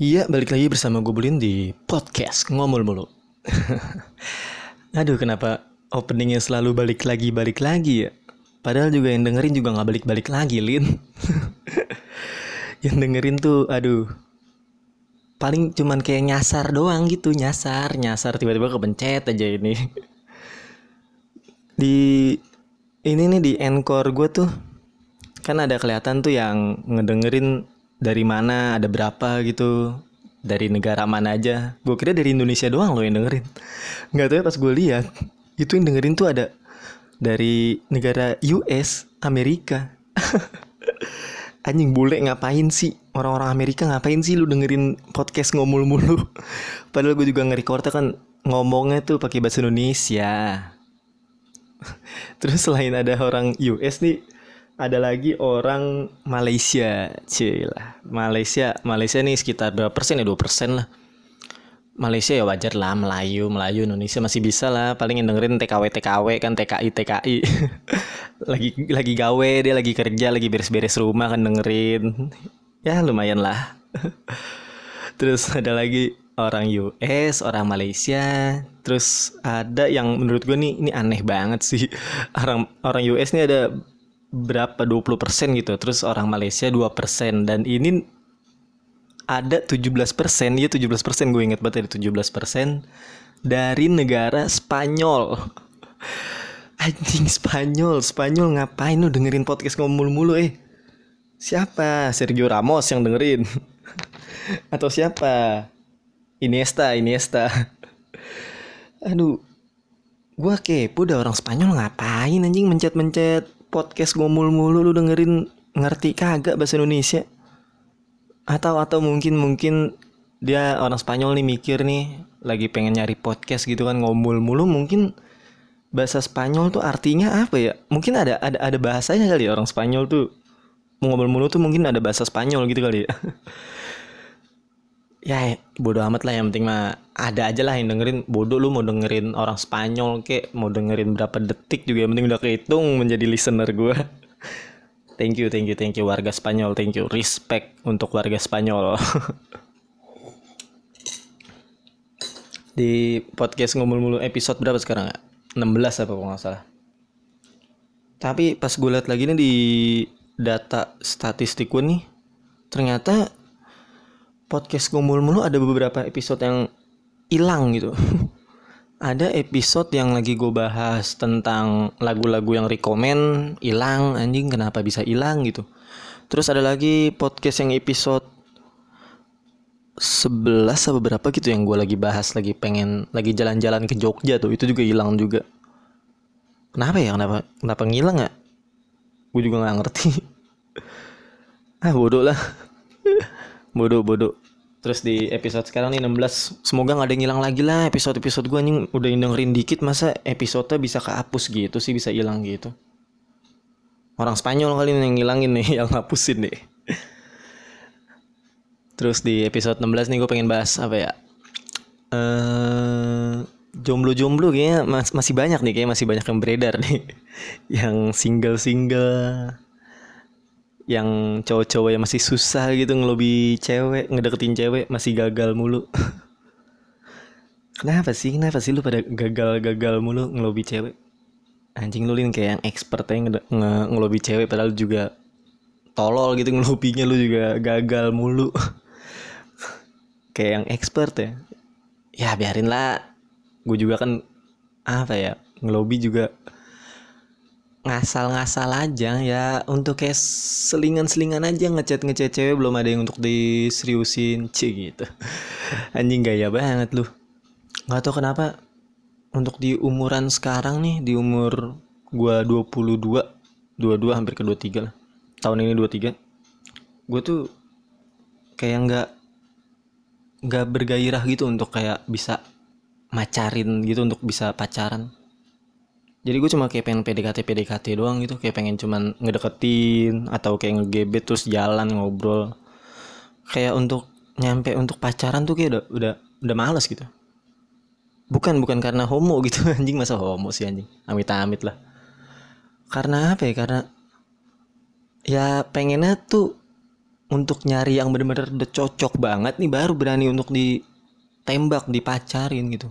Iya, balik lagi bersama gue Bulin di podcast ngomol mulu. Aduh, kenapa openingnya selalu balik lagi balik lagi ya? Padahal juga yang dengerin juga nggak balik balik lagi, Lin. yang dengerin tuh, aduh, paling cuman kayak nyasar doang gitu, nyasar, nyasar tiba-tiba kepencet aja ini. di ini nih di encore gue tuh kan ada kelihatan tuh yang ngedengerin dari mana ada berapa gitu? Dari negara mana aja? Gue kira dari Indonesia doang loh yang dengerin. Nggak tahu ya pas gue lihat itu yang dengerin tuh ada dari negara US Amerika. Anjing bule ngapain sih? Orang-orang Amerika ngapain sih lu dengerin podcast ngomul mulu? Padahal gue juga nge-recordnya kan ngomongnya tuh pakai bahasa Indonesia. Terus selain ada orang US nih ada lagi orang Malaysia Cila Malaysia Malaysia nih sekitar berapa persen ya? Dua persen lah. Malaysia ya wajar lah Melayu Melayu Indonesia masih bisa lah. Paling yang dengerin TKW TKW kan TKI TKI lagi lagi gawe dia lagi kerja lagi beres-beres rumah kan dengerin. Ya lumayan lah. Terus ada lagi orang US orang Malaysia. Terus ada yang menurut gue nih ini aneh banget sih. Orang orang US nih ada berapa 20% gitu. Terus orang Malaysia 2% dan ini ada 17% ya 17% gue inget banget dari 17% dari negara Spanyol. Anjing Spanyol Spanyol ngapain lu dengerin podcast ngomul mulu eh? Siapa? Sergio Ramos yang dengerin. Atau siapa? Iniesta Iniesta. Aduh gua kepo udah orang Spanyol ngapain anjing mencet-mencet podcast ngomul mulu lu dengerin ngerti kagak bahasa Indonesia? Atau atau mungkin mungkin dia orang Spanyol nih mikir nih lagi pengen nyari podcast gitu kan ngomul mulu mungkin bahasa Spanyol tuh artinya apa ya? Mungkin ada ada ada bahasanya kali ya orang Spanyol tuh ngomul mulu tuh mungkin ada bahasa Spanyol gitu kali ya ya bodoh amat lah. Yang penting mah ada aja lah yang dengerin. Bodoh lu mau dengerin orang Spanyol kek mau dengerin berapa detik juga. Yang penting udah kehitung menjadi listener gue thank you thank you thank you warga Spanyol. Thank you. Respect untuk warga Spanyol. Di podcast ngomul mulu episode berapa sekarang ya 16 apa kalau nggak salah. Tapi pas gue liat lagi nih di data statistik gue nih ternyata podcast ngomul mulu ada beberapa episode yang hilang gitu. ada episode yang lagi gue bahas tentang lagu-lagu yang rekomen hilang anjing kenapa bisa hilang gitu. Terus ada lagi podcast yang episode 11 atau berapa gitu yang gue lagi bahas lagi pengen lagi jalan-jalan ke Jogja tuh itu juga hilang juga. Kenapa ya kenapa kenapa ngilang ya? Gue juga nggak ngerti. ah bodoh lah bodoh bodoh terus di episode sekarang nih 16 semoga nggak ada yang hilang lagi lah episode episode gue nih udah dengerin dikit masa episode bisa kehapus gitu sih bisa hilang gitu? Orang Spanyol kali ini yang ngilangin nih yang ngapusin deh terus di episode 16 nih gue pengen bahas apa ya? Eh jomblo-jomblo kayaknya mas masih banyak nih kayak masih banyak yang beredar nih. Yang single-single yang cowok-cowok yang masih susah gitu ngelobi cewek ngedeketin cewek masih gagal mulu. Kenapa sih? Kenapa sih lu pada gagal-gagal mulu ngelobi cewek? Anjing lu lin kayak yang expert ya nge, nge ngelobi cewek padahal juga tolol gitu ngelobinya lu juga gagal mulu. Kayak yang expert ya. Ya biarin lah. Gue juga kan apa ya ngelobi juga ngasal-ngasal aja ya. Untuk kayak selingan-selingan aja ngechat ngechat cewek belum ada yang untuk diseriusin. C gitu. Anjing gaya banget lu. Nggak tau kenapa untuk di umuran sekarang nih di umur gua 22 22 hampir ke 23 lah. Tahun ini 23 gue tuh kayak nggak nggak bergairah gitu untuk kayak bisa macarin gitu untuk bisa pacaran jadi gue cuma kayak pengen PDKT PDKT doang gitu. Kayak pengen cuman ngedeketin atau kayak ngegebet terus jalan ngobrol. Kayak untuk nyampe untuk pacaran tuh kayak udah udah udah males gitu. Bukan bukan karena homo gitu. Anjing masa homo sih anjing? Amit amit lah. Karena apa ya? Karena ya pengennya tuh untuk nyari yang bener-bener udah cocok banget nih baru berani untuk ditembak dipacarin gitu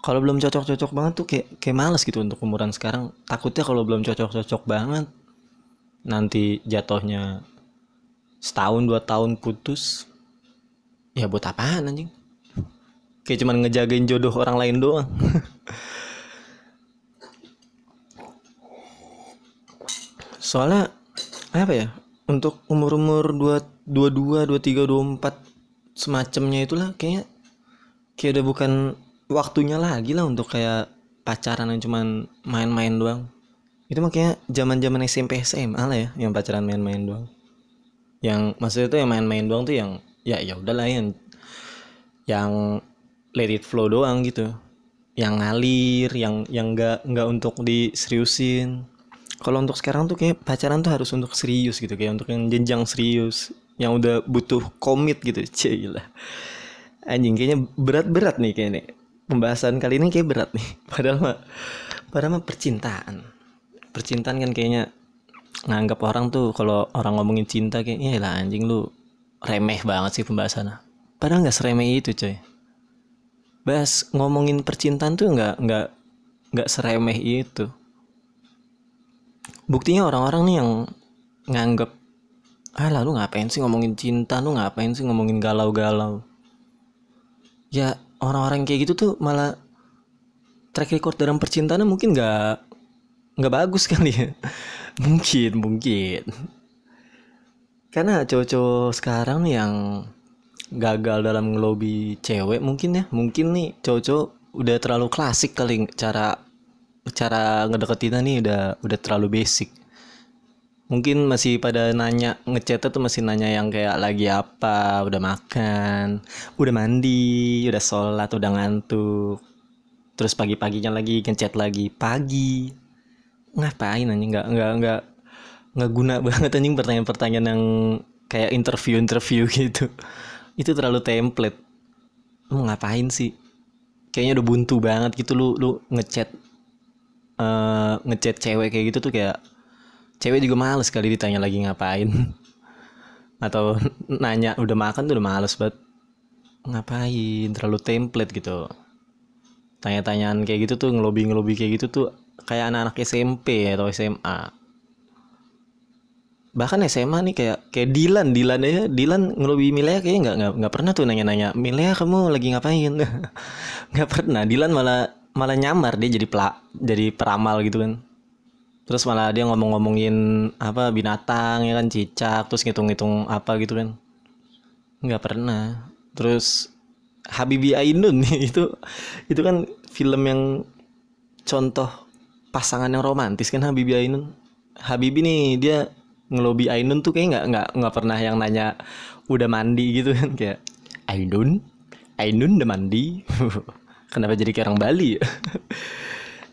kalau belum cocok-cocok banget tuh kayak kayak males gitu untuk umuran sekarang. Takutnya kalau belum cocok-cocok banget nanti jatuhnya setahun dua tahun putus ya buat apaan anjing? Kayak cuman ngejagain jodoh orang lain doang. Soalnya apa ya untuk umur-umur dua dua dua dua tiga dua empat semacamnya itulah kayaknya kayak udah bukan waktunya lagi lah untuk kayak pacaran yang cuman main-main doang. Itu makanya zaman zaman SMP SMA lah ya yang pacaran main-main doang. Yang maksudnya itu yang main-main doang tuh yang ya ya udahlah yang yang let it flow doang gitu. Yang ngalir yang yang nggak nggak untuk diseriusin. Kalau untuk sekarang tuh kayak pacaran tuh harus untuk serius gitu kayak untuk yang jenjang serius yang udah butuh komit gitu. Lah anjing kayaknya berat-berat nih kayaknya pembahasan kali ini kayak berat nih. Padahal mah padahal mah percintaan. Percintaan kan kayaknya nganggap orang tuh kalau orang ngomongin cinta kayaknya lah anjing lu remeh banget sih pembahasannya. Padahal nggak seremeh itu coy. Bahas ngomongin percintaan tuh nggak nggak nggak seremeh itu. Buktinya orang-orang nih yang nganggep ah lalu ngapain sih ngomongin cinta? Lu ngapain sih ngomongin galau-galau? Ya orang-orang kayak gitu tuh malah track record dalam percintaan mungkin nggak nggak bagus kali ya. Mungkin mungkin. Karena cowok-cowok sekarang yang gagal dalam ngelobi cewek mungkin ya mungkin nih cowok-cowok udah terlalu klasik kali cara cara ngedeketin nih udah udah terlalu basic mungkin masih pada nanya ngechat tuh masih nanya yang kayak lagi apa udah makan udah mandi udah sholat udah ngantuk. Terus pagi-paginya lagi ngechat lagi pagi? Ngapain anjing? Nggak nggak nggak nggak guna banget anjing pertanyaan-pertanyaan yang kayak interview-interview gitu. Itu terlalu template. Lu ngapain sih? Kayaknya udah buntu banget gitu lu lu ngechat uh, ngechat cewek kayak gitu tuh kayak cewek juga males kali ditanya lagi ngapain. Atau nanya udah makan tuh udah males banget ngapain? Terlalu template gitu. Tanya-tanyaan kayak gitu tuh ngelobi ngelobi kayak gitu tuh kayak anak-anak SMP atau SMA bahkan SMA nih kayak kayak Dilan Dilan aja Dilan ngelobi Milea kayaknya nggak nggak pernah tuh nanya-nanya Milea kamu lagi ngapain? Nggak pernah. Dilan malah malah nyamar dia jadi pelak jadi peramal gitu kan terus malah dia ngomong-ngomongin apa binatang ya kan cicak terus ngitung-ngitung apa gitu kan. Nggak pernah. Terus Habibi Ainun itu itu kan film yang contoh pasangan yang romantis kan Habibi Ainun. Habibi nih dia ngelobi Ainun tuh kayak nggak nggak nggak pernah yang nanya udah mandi? gitu kan kayak Ainun? Ainun udah mandi? Kenapa jadi kayak orang Bali? Ya?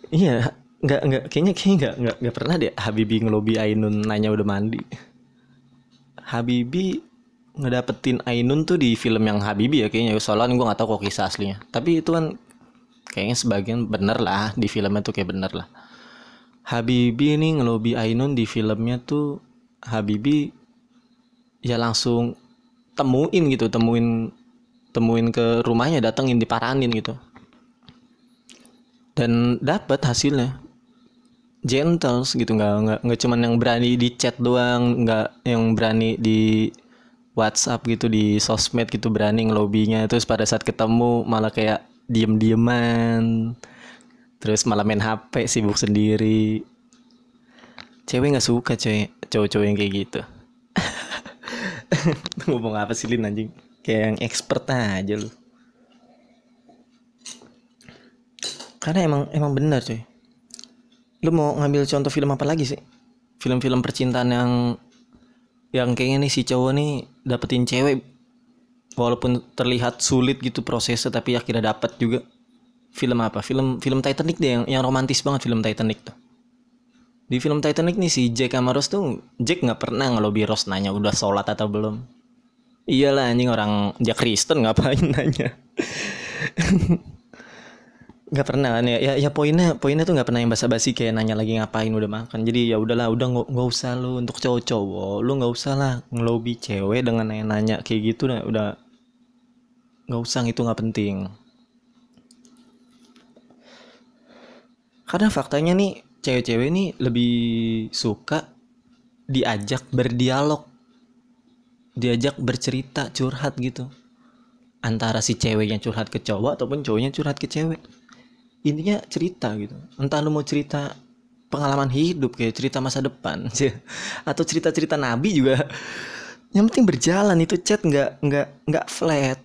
iya nggak nggak kayaknya kayaknya nggak nggak nggak pernah deh Habibi ngelobi Ainun nanya udah mandi. Habibi ngedapetin Ainun tuh di film yang Habibi ya kayaknya. Soalnya gue nggak tahu kok kisah aslinya. Tapi itu kan kayaknya sebagian bener lah di filmnya tuh kayak bener lah. Habibi ini ngelobi Ainun di filmnya tuh Habibi ya langsung temuin gitu temuin temuin ke rumahnya datengin diparanin gitu. Dan dapat hasilnya gentle gitu nggak nggak nggak cuman yang berani di chat doang nggak yang berani di WhatsApp gitu di sosmed gitu berani ngelobinya. Terus pada saat ketemu malah kayak diem dieman terus malah main HP sibuk sendiri. Cewek nggak suka cewek cowok-cowok yang kayak gitu. Ngomong apa sih Lin anjing? Kayak yang expert aja lu. Karena emang emang benar cuy lu mau ngambil contoh film apa lagi sih? Film-film percintaan yang yang kayaknya nih si cowok nih dapetin cewek walaupun terlihat sulit gitu prosesnya tapi akhirnya dapat juga. Film apa? Film film Titanic deh yang yang romantis banget film Titanic tuh. Di film Titanic nih si Jack sama Rose tuh Jack nggak pernah ngelobi Rose nanya udah sholat atau belum. Iyalah anjing orang Jack Kristen ngapain nanya nggak pernah kan ya, ya ya poinnya poinnya tuh nggak pernah yang basa-basi kayak nanya lagi ngapain udah makan. Jadi ya udahlah udah nggak nggak usah lu untuk cowok-cowok lu nggak usah lah ngelobi cewek dengan nanya-nanya kayak gitu nah udah nggak usah itu nggak penting. Karena faktanya nih cewek-cewek ini lebih suka diajak berdialog. Diajak bercerita curhat gitu. Antara si cewek yang curhat ke cowok ataupun cowoknya curhat ke cewek intinya cerita gitu. Entah lu mau cerita pengalaman hidup kayak cerita masa depan atau cerita-cerita nabi juga. Yang penting berjalan itu chat nggak nggak nggak flat.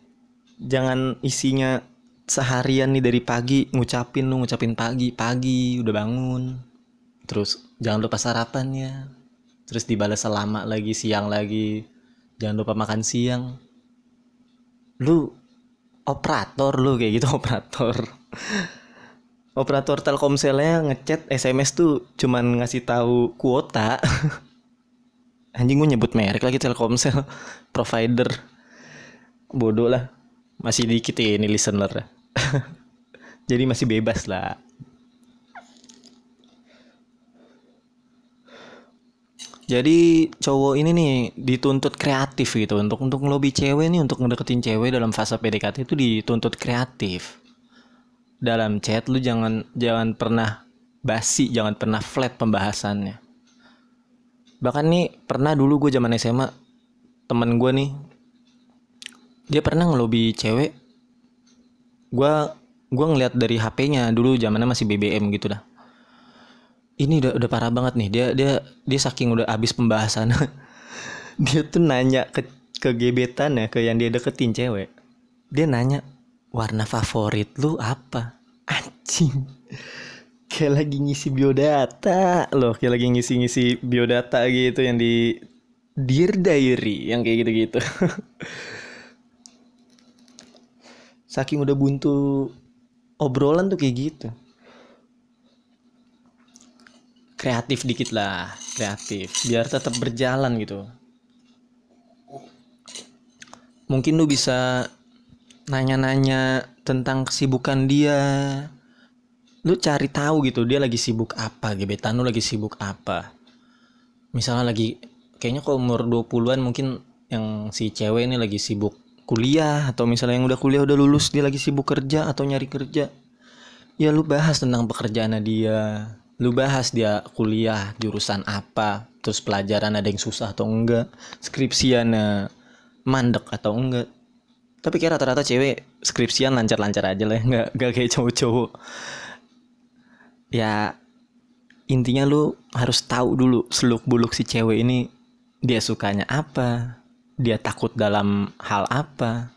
Jangan isinya seharian nih dari pagi ngucapin lu ngucapin pagi pagi udah bangun. Terus jangan lupa sarapannya. Terus dibalas selama lagi siang lagi. Jangan lupa makan siang. Lu operator lu kayak gitu operator operator Telkomselnya ngechat SMS tuh cuman ngasih tahu kuota. Anjing gue nyebut merek lagi Telkomsel provider. Bodoh lah. Masih dikit ini listener. Jadi masih bebas lah. Jadi cowok ini nih dituntut kreatif gitu untuk untuk ngelobi cewek nih untuk ngedeketin cewek dalam fase PDKT itu dituntut kreatif dalam chat lu jangan jangan pernah basi jangan pernah flat pembahasannya. Bahkan nih pernah dulu gue zaman SMA temen gue nih dia pernah ngelobi cewek. Gue gue ngeliat dari HP-nya dulu zamannya masih BBM gitu dah. Ini udah udah parah banget nih dia dia dia saking udah abis pembahasan dia tuh nanya ke ke gebetan ya ke yang dia deketin cewek. Dia nanya warna favorit lu apa? Anjing. Kayak lagi ngisi biodata loh, kayak lagi ngisi-ngisi biodata gitu yang di Dear Diary yang kayak gitu-gitu. Saking udah buntu obrolan tuh kayak gitu. Kreatif dikit lah, kreatif biar tetap berjalan gitu. Mungkin lu bisa nanya-nanya tentang kesibukan dia. Lu cari tahu gitu dia lagi sibuk apa gebetan lu lagi sibuk apa. Misalnya lagi kayaknya kalau umur 20-an mungkin yang si cewek ini lagi sibuk kuliah atau misalnya yang udah kuliah udah lulus dia lagi sibuk kerja atau nyari kerja. Ya lu bahas tentang pekerjaannya dia. Lu bahas dia kuliah jurusan apa terus pelajaran ada yang susah atau enggak skripsiannya mandek atau enggak tapi kayak rata-rata cewek skripsian lancar-lancar aja lah nggak nggak kayak cowok-cowok. Ya intinya lu harus tahu dulu seluk buluk si cewek ini dia sukanya apa dia takut dalam hal apa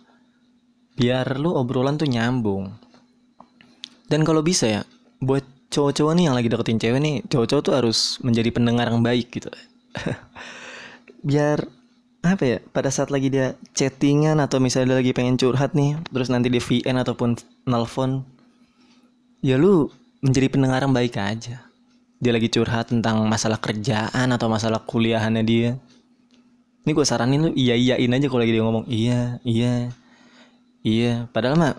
biar lu obrolan tuh nyambung. Dan kalau bisa ya buat cowok-cowok nih yang lagi deketin cewek nih cowok-cowok tuh harus menjadi pendengar yang baik gitu. Biar apa ya pada saat lagi dia chattingan atau misalnya dia lagi pengen curhat nih terus nanti di VN ataupun nelfon ya lu menjadi pendengar yang baik aja. Dia lagi curhat tentang masalah kerjaan atau masalah kuliahannya dia. Ini gue saranin lu iya iyain aja kalau lagi dia ngomong iya iya iya. Padahal mah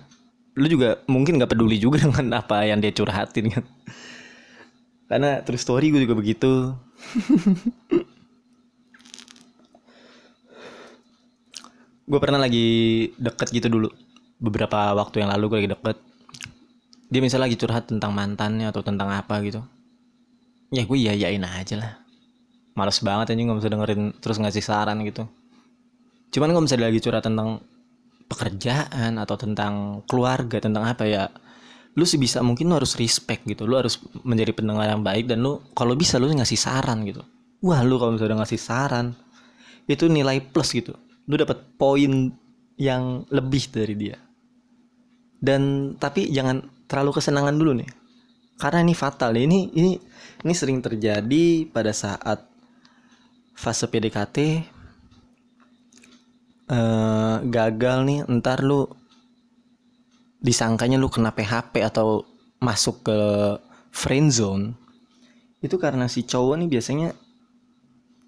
lu juga mungkin nggak peduli juga dengan apa yang dia curhatin kan. Karena terus story gue juga begitu gue pernah lagi deket gitu dulu. Beberapa waktu yang lalu gue lagi deket. Dia misalnya lagi curhat tentang mantannya atau tentang apa gitu. Ya gue iya iyain aja lah. Males banget aja nggak bisa dengerin terus ngasih saran gitu. Cuman gue misalnya lagi curhat tentang pekerjaan atau tentang keluarga tentang apa ya lu sih bisa mungkin lu harus respect gitu. Lu harus menjadi pendengar yang baik dan lu kalau bisa lu ngasih saran gitu. Wah lu kalau misalnya ngasih saran itu nilai plus gitu lu dapat poin yang lebih dari dia. Dan tapi jangan terlalu kesenangan dulu nih. Karena ini fatal ini ini ini sering terjadi pada saat fase PDKT eh, gagal nih entar lu disangkanya lu kena PHP atau masuk ke friend zone itu karena si cowok nih biasanya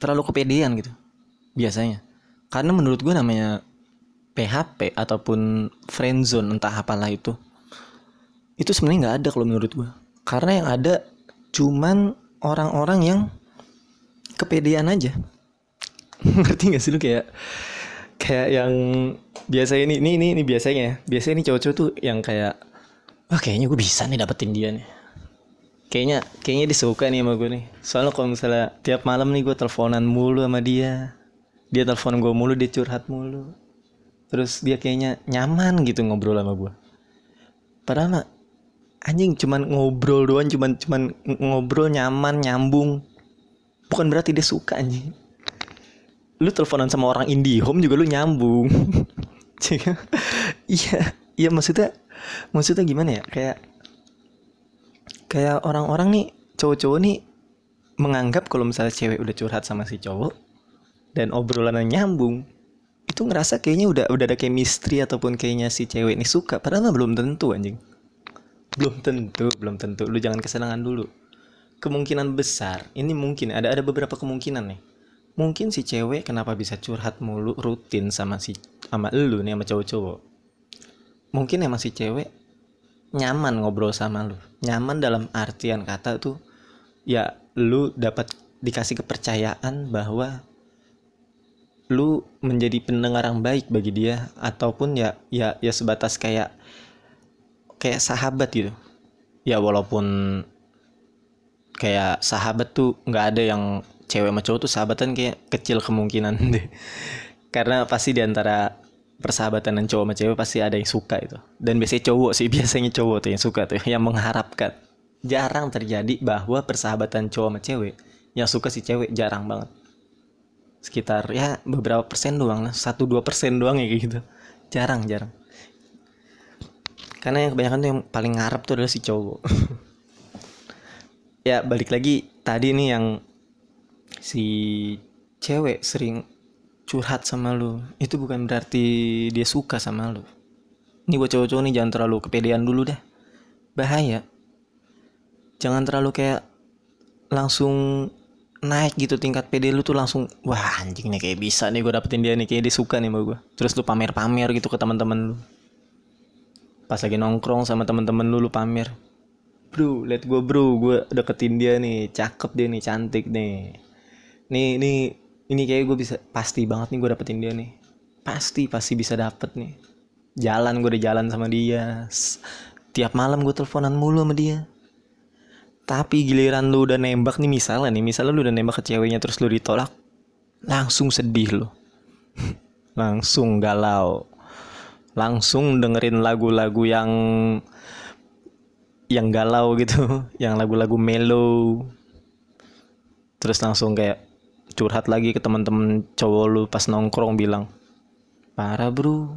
terlalu kepedean gitu biasanya karena menurut gue namanya PHP ataupun friendzone entah apalah itu itu sebenarnya nggak ada kalau menurut gue karena yang ada cuman orang-orang yang kepedean aja. Ngerti gak sih lu? Kayak kayak yang biasa ini ini ini, ini biasanya ya. biasanya ini cowok-cowok tuh yang kayak wah kayaknya gue bisa nih dapetin dia nih. Kayaknya kayaknya disuka nih sama gue nih. Soalnya kalau misalnya tiap malam nih gue teleponan mulu sama dia dia telepon gue mulu dia curhat mulu. Terus dia kayaknya nyaman gitu ngobrol sama gue padahal mah anjing cuman ngobrol doang cuman cuman ngobrol nyaman nyambung. Bukan berarti dia suka anjing. Lu teleponan sama orang indie home juga lu nyambung. Iya iya maksudnya maksudnya gimana ya? Kayak kayak orang-orang nih cowok-cowok nih menganggap kalau misalnya cewek udah curhat sama si cowok dan obrolannya nyambung itu ngerasa kayaknya udah udah ada chemistry ataupun kayaknya si cewek ini suka padahal mah belum tentu anjing. Belum tentu belum tentu. Lu jangan kesenangan dulu. Kemungkinan besar ini mungkin ada ada beberapa kemungkinan nih. Mungkin si cewek kenapa bisa curhat mulu rutin sama si sama lu nih sama cowok-cowok? Mungkin emang si cewek nyaman ngobrol sama lu. Nyaman dalam artian kata tuh ya lu dapat dikasih kepercayaan bahwa lu menjadi pendengar yang baik bagi dia ataupun ya ya ya sebatas kayak kayak sahabat gitu. Ya walaupun kayak sahabat tuh nggak ada yang cewek sama cowok tuh sahabatan kayak kecil kemungkinan deh. Karena pasti di antara persahabatan dan cowok sama cewek pasti ada yang suka itu. Dan biasanya cowok sih biasanya cowok tuh yang suka tuh yang mengharapkan. Jarang terjadi bahwa persahabatan cowok sama cewek yang suka si cewek jarang banget sekitar ya beberapa persen doang lah. Satu dua persen doang ya kayak gitu. Jarang jarang. Karena yang kebanyakan tuh yang paling ngarep tuh adalah si cowok. Ya balik lagi tadi nih yang si cewek sering curhat sama lu. Itu bukan berarti dia suka sama lu. Ini buat cowok-cowok nih jangan terlalu kepedean dulu dah bahaya. Jangan terlalu kayak langsung naik gitu tingkat pede lu tuh langsung wah anjing nih kayak bisa nih gue dapetin dia nih kayak dia suka nih sama gue terus lu pamer-pamer gitu ke teman-teman lu. Pas lagi nongkrong sama teman-teman lu lu pamer. Bro let gue bro gue deketin dia nih cakep dia nih cantik nih. Nih nih ini kayak gue bisa pasti banget nih gue dapetin dia nih. Pasti pasti bisa dapet nih. Jalan gue udah jalan sama dia. Tiap malam gue teleponan mulu sama dia tapi giliran lu udah nembak nih misalnya nih misalnya lu udah nembak ke ceweknya terus lu ditolak langsung sedih lu. Langsung galau. Langsung dengerin lagu-lagu yang yang galau gitu yang lagu-lagu mellow. Terus langsung kayak curhat lagi ke teman-teman cowok lu pas nongkrong bilang parah bro.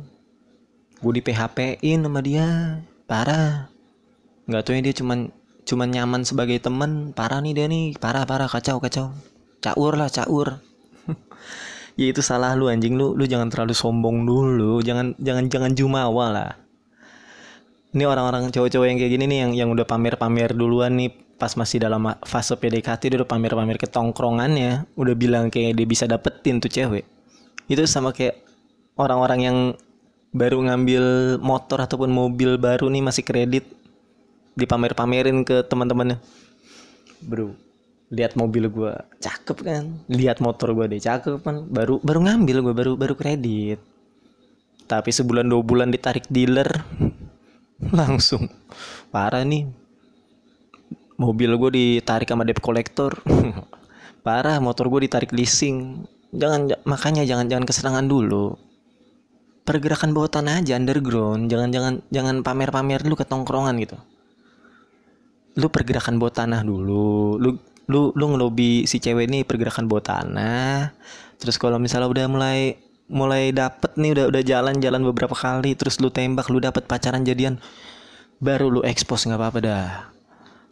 Gue di PHP in sama dia. Parah. Nggak tahu ya dia cuman cuman nyaman sebagai teman parah nih dia nih. Parah parah. Kacau kacau. Caur lah caur. Ya itu salah lu anjing. Lu lu jangan terlalu sombong dulu. Jangan jangan jangan jumawa lah. Ini orang-orang cowok-cowok yang kayak gini nih yang yang udah pamer-pamer duluan nih pas masih dalam fase PDKT dia udah pamer-pamer ke tongkrongannya udah bilang kayak dia bisa dapetin tuh cewek. Itu sama kayak orang-orang yang baru ngambil motor ataupun mobil baru nih masih kredit dipamer-pamerin ke teman-temannya. Bro lihat mobil gue cakep kan? Lihat motor gue deh. Cakep kan? Baru baru ngambil gue baru baru kredit. Tapi sebulan dua bulan ditarik dealer langsung. Parah nih. Mobil gue ditarik sama debt collector. Parah motor gue ditarik leasing. Jangan makanya jangan jangan kesenangan dulu. Pergerakan bawah tanah aja underground. Jangan jangan jangan pamer-pamer lu ke tongkrongan gitu lu pergerakan bawah tanah dulu. Lu lu lu ngelobi si cewek ini pergerakan bawah tanah. Terus kalau misalnya udah mulai mulai dapet nih udah udah jalan-jalan beberapa kali terus lu tembak lu dapet pacaran jadian baru lu expose nggak apa-apa dah.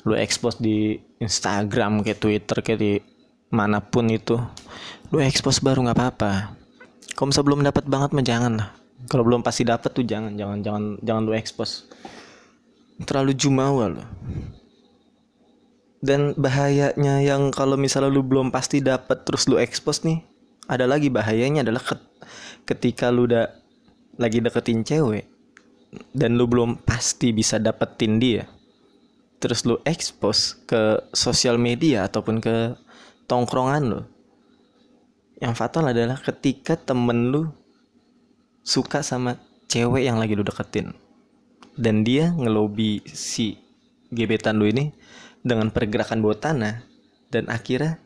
Lu expose di Instagram kayak Twitter kayak di mana pun itu. Lu expose baru nggak apa-apa. Kalau misalnya belum dapat banget mah jangan lah. Kalau belum pasti dapat tuh jangan jangan jangan jangan lu expose. Terlalu jumawa lo dan bahayanya yang kalau misalnya lu belum pasti dapat terus lu expose nih ada lagi bahayanya adalah ketika lu udah lagi deketin cewek dan lu belum pasti bisa dapetin dia terus lu expose ke sosial media ataupun ke tongkrongan lu yang fatal adalah ketika temen lu suka sama cewek yang lagi lu deketin. Dan dia ngelobi si gebetan lu ini dengan pergerakan bawah tanah dan akhirnya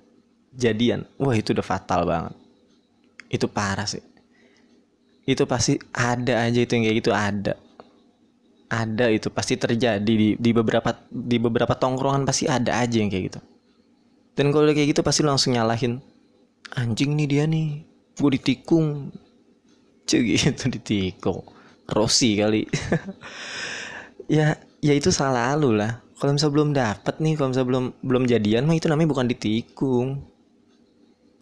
jadian. Wah itu udah fatal banget. Itu parah sih. Itu pasti ada aja itu yang kayak gitu ada. Ada itu pasti terjadi di, di beberapa di beberapa tongkrongan pasti ada aja yang kayak gitu. Dan kalau udah kayak gitu pasti langsung nyalahin anjing nih dia nih gue ditikung. Cuy gitu ditikung. Rossi kali. Ya ya itu salah lu lah kalau misalnya belum dapet nih kalau misalnya belum belum jadian mah itu namanya bukan ditikung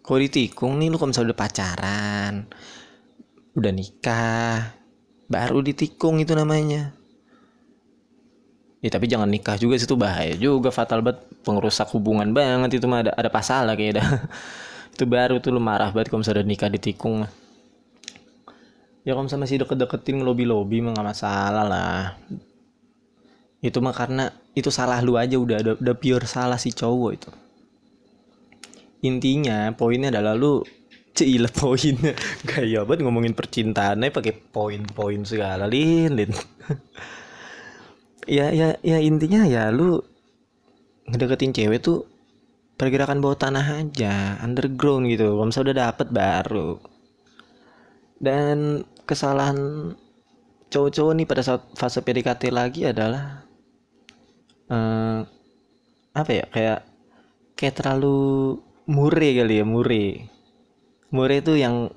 kalau ditikung nih lu kalau misalnya udah pacaran udah nikah baru ditikung itu namanya Ya tapi jangan nikah juga situ bahaya juga fatal banget pengrusak hubungan banget itu mah ada ada pasal lah kayak dah. itu baru tuh lu marah banget kalau misalnya nikah ditikung. Ya kalau misalnya masih deket-deketin ngelobi-lobi mah gak masalah lah. Itu mah karena itu salah lu aja udah udah, pure salah si cowok itu. Intinya poinnya adalah lu Cila poinnya. Gaya banget ngomongin percintaannya pakai poin-poin segala lin, lin. Ya ya ya intinya ya lu ngedeketin cewek tuh pergerakan bawah tanah aja underground gitu. Kalau misalnya udah dapet baru. Dan kesalahan cowok-cowok nih pada saat fase PDKT lagi adalah uh, apa ya kayak kayak terlalu mure kali ya mure mure itu yang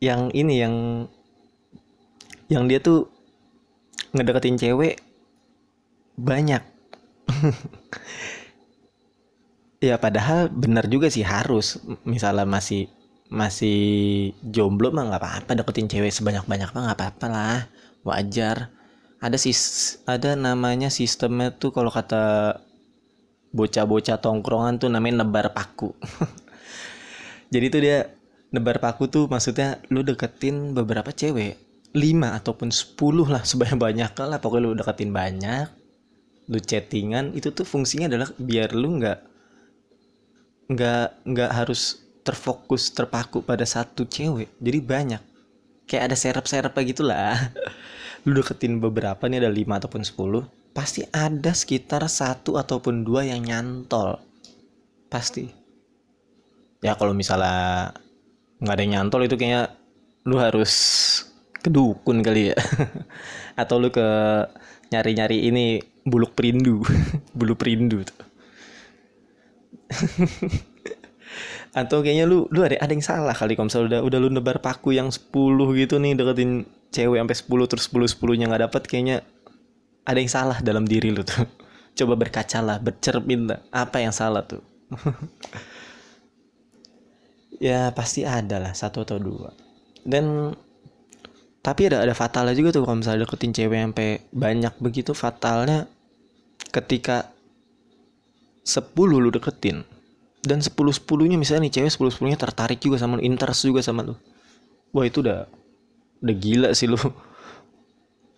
yang ini yang yang dia tuh ngedeketin cewek banyak. Ya padahal benar juga sih harus. Misalnya masih masih jomblo mah nggak apa-apa deketin cewek sebanyak banyak mah nggak apa-apa lah. Wajar ada sis ada namanya sistemnya tuh kalau kata bocah-bocah tongkrongan tuh namanya nebar paku. Jadi tuh dia nebar paku tuh maksudnya lu deketin beberapa cewek lima ataupun sepuluh lah sebanyak banyak lah pokoknya lu deketin banyak lu chattingan itu tuh fungsinya adalah biar lu nggak nggak nggak harus terfokus terpaku pada satu cewek jadi banyak. Kayak ada serap-serap gitulah lu deketin beberapa nih ada lima ataupun sepuluh pasti ada sekitar satu ataupun dua yang nyantol. Pasti. Ya kalau misalnya nggak ada yang nyantol itu kayaknya lu harus kedukun kali ya. Atau lu ke nyari-nyari ini buluk perindu. Bulu perindu tuh. Atau kayaknya lu lu ada ada yang salah kali kalau misalnya udah udah lu nebar paku yang 10 gitu nih deketin cewek sampai 10 terus 10 10 nya nggak dapet kayaknya ada yang salah dalam diri lu tuh. Coba berkaca lah bercermin lah apa yang salah tuh? Ya pasti ada lah satu atau dua. Dan tapi ada ada fatalnya juga tuh kalau misalnya deketin cewek sampai banyak begitu fatalnya ketika 10 lu deketin. Dan 10 10-nya misalnya nih cewek 10 10-nya tertarik juga sama lu, interest juga sama lu. Wah, itu udah udah gila sih lu.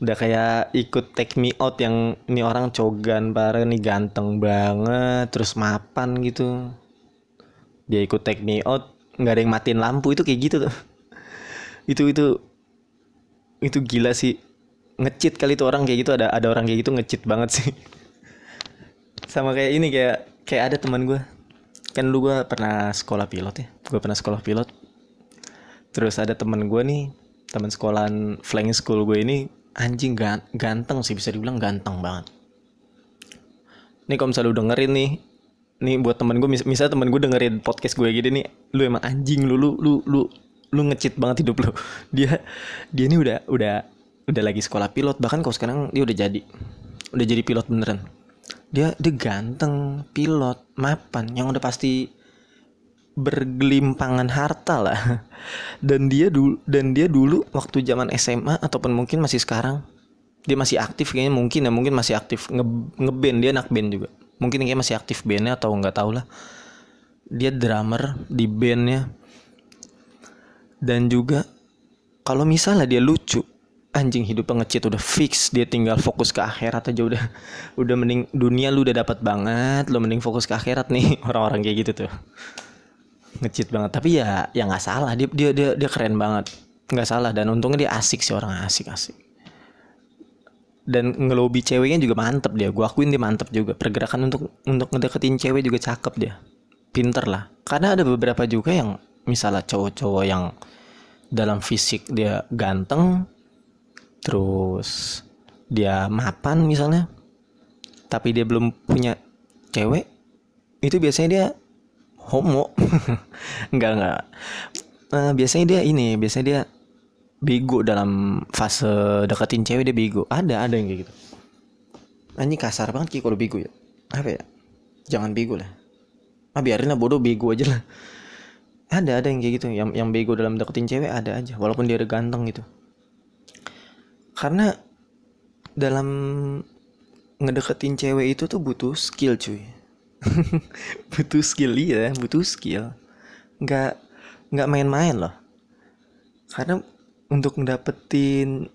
Udah kayak ikut take me out yang ini orang cogan bareng nih ganteng banget, terus mapan gitu. Dia ikut take me out, nggak ada yang matiin lampu itu kayak gitu tuh. itu itu itu gila sih ngecit kali tuh orang kayak gitu ada ada orang kayak gitu ngecit banget sih sama kayak ini kayak kayak ada teman gue kan lu gue pernah sekolah pilot ya gue pernah sekolah pilot terus ada teman gue nih teman sekolahan flying school gue ini anjing ganteng sih bisa dibilang ganteng banget. Nih kalau misalnya lu dengerin nih nih buat temen gue mis misalnya temen gue dengerin podcast gue gini nih lu emang anjing lu lu lu lu lu ngecit banget hidup lu. Dia dia ini udah udah udah lagi sekolah pilot bahkan kalau sekarang dia udah jadi udah jadi pilot beneran. Dia dia ganteng pilot mapan yang udah pasti bergelimpangan harta lah. Dan dia dulu dan dia dulu waktu zaman SMA ataupun mungkin masih sekarang dia masih aktif kayaknya mungkin ya mungkin masih aktif nge ngeband dia anak band juga. Mungkin kayak masih aktif bandnya atau nggak tahu lah. Dia drummer di bandnya. Dan juga kalau misalnya dia lucu anjing hidup ngecit udah fix dia tinggal fokus ke akhirat aja udah. Udah mending dunia lu udah dapat banget lu mending fokus ke akhirat nih. Orang-orang kayak gitu tuh ngecit banget. Tapi ya ya nggak salah. Dia dia dia dia keren banget. Nggak salah. Dan untungnya dia asik sih orang asik asik. Dan ngelobi ceweknya juga mantep dia. Gue akuin dia mantep juga. Pergerakan untuk untuk ngedeketin cewek juga cakep dia. Pinter lah. Karena ada beberapa juga yang misalnya cowok-cowok yang dalam fisik dia ganteng terus dia mapan misalnya tapi dia belum punya cewek itu biasanya dia homo. Enggak enggak. Uh, biasanya dia ini biasanya dia bego dalam fase deketin cewek dia bego. Ada ada yang kayak gitu. Ini kasar banget sih kalau bego ya. Apa ya? Jangan bego lah. Ah biarin lah bodoh bego aja lah. Ada ada yang kayak gitu. Yang yang bego dalam deketin cewek ada aja. Walaupun dia udah ganteng gitu. Karena dalam ngedeketin cewek itu tuh butuh skill cuy butuh skill iya butuh skill. Nggak nggak main-main loh. Karena untuk ngedapetin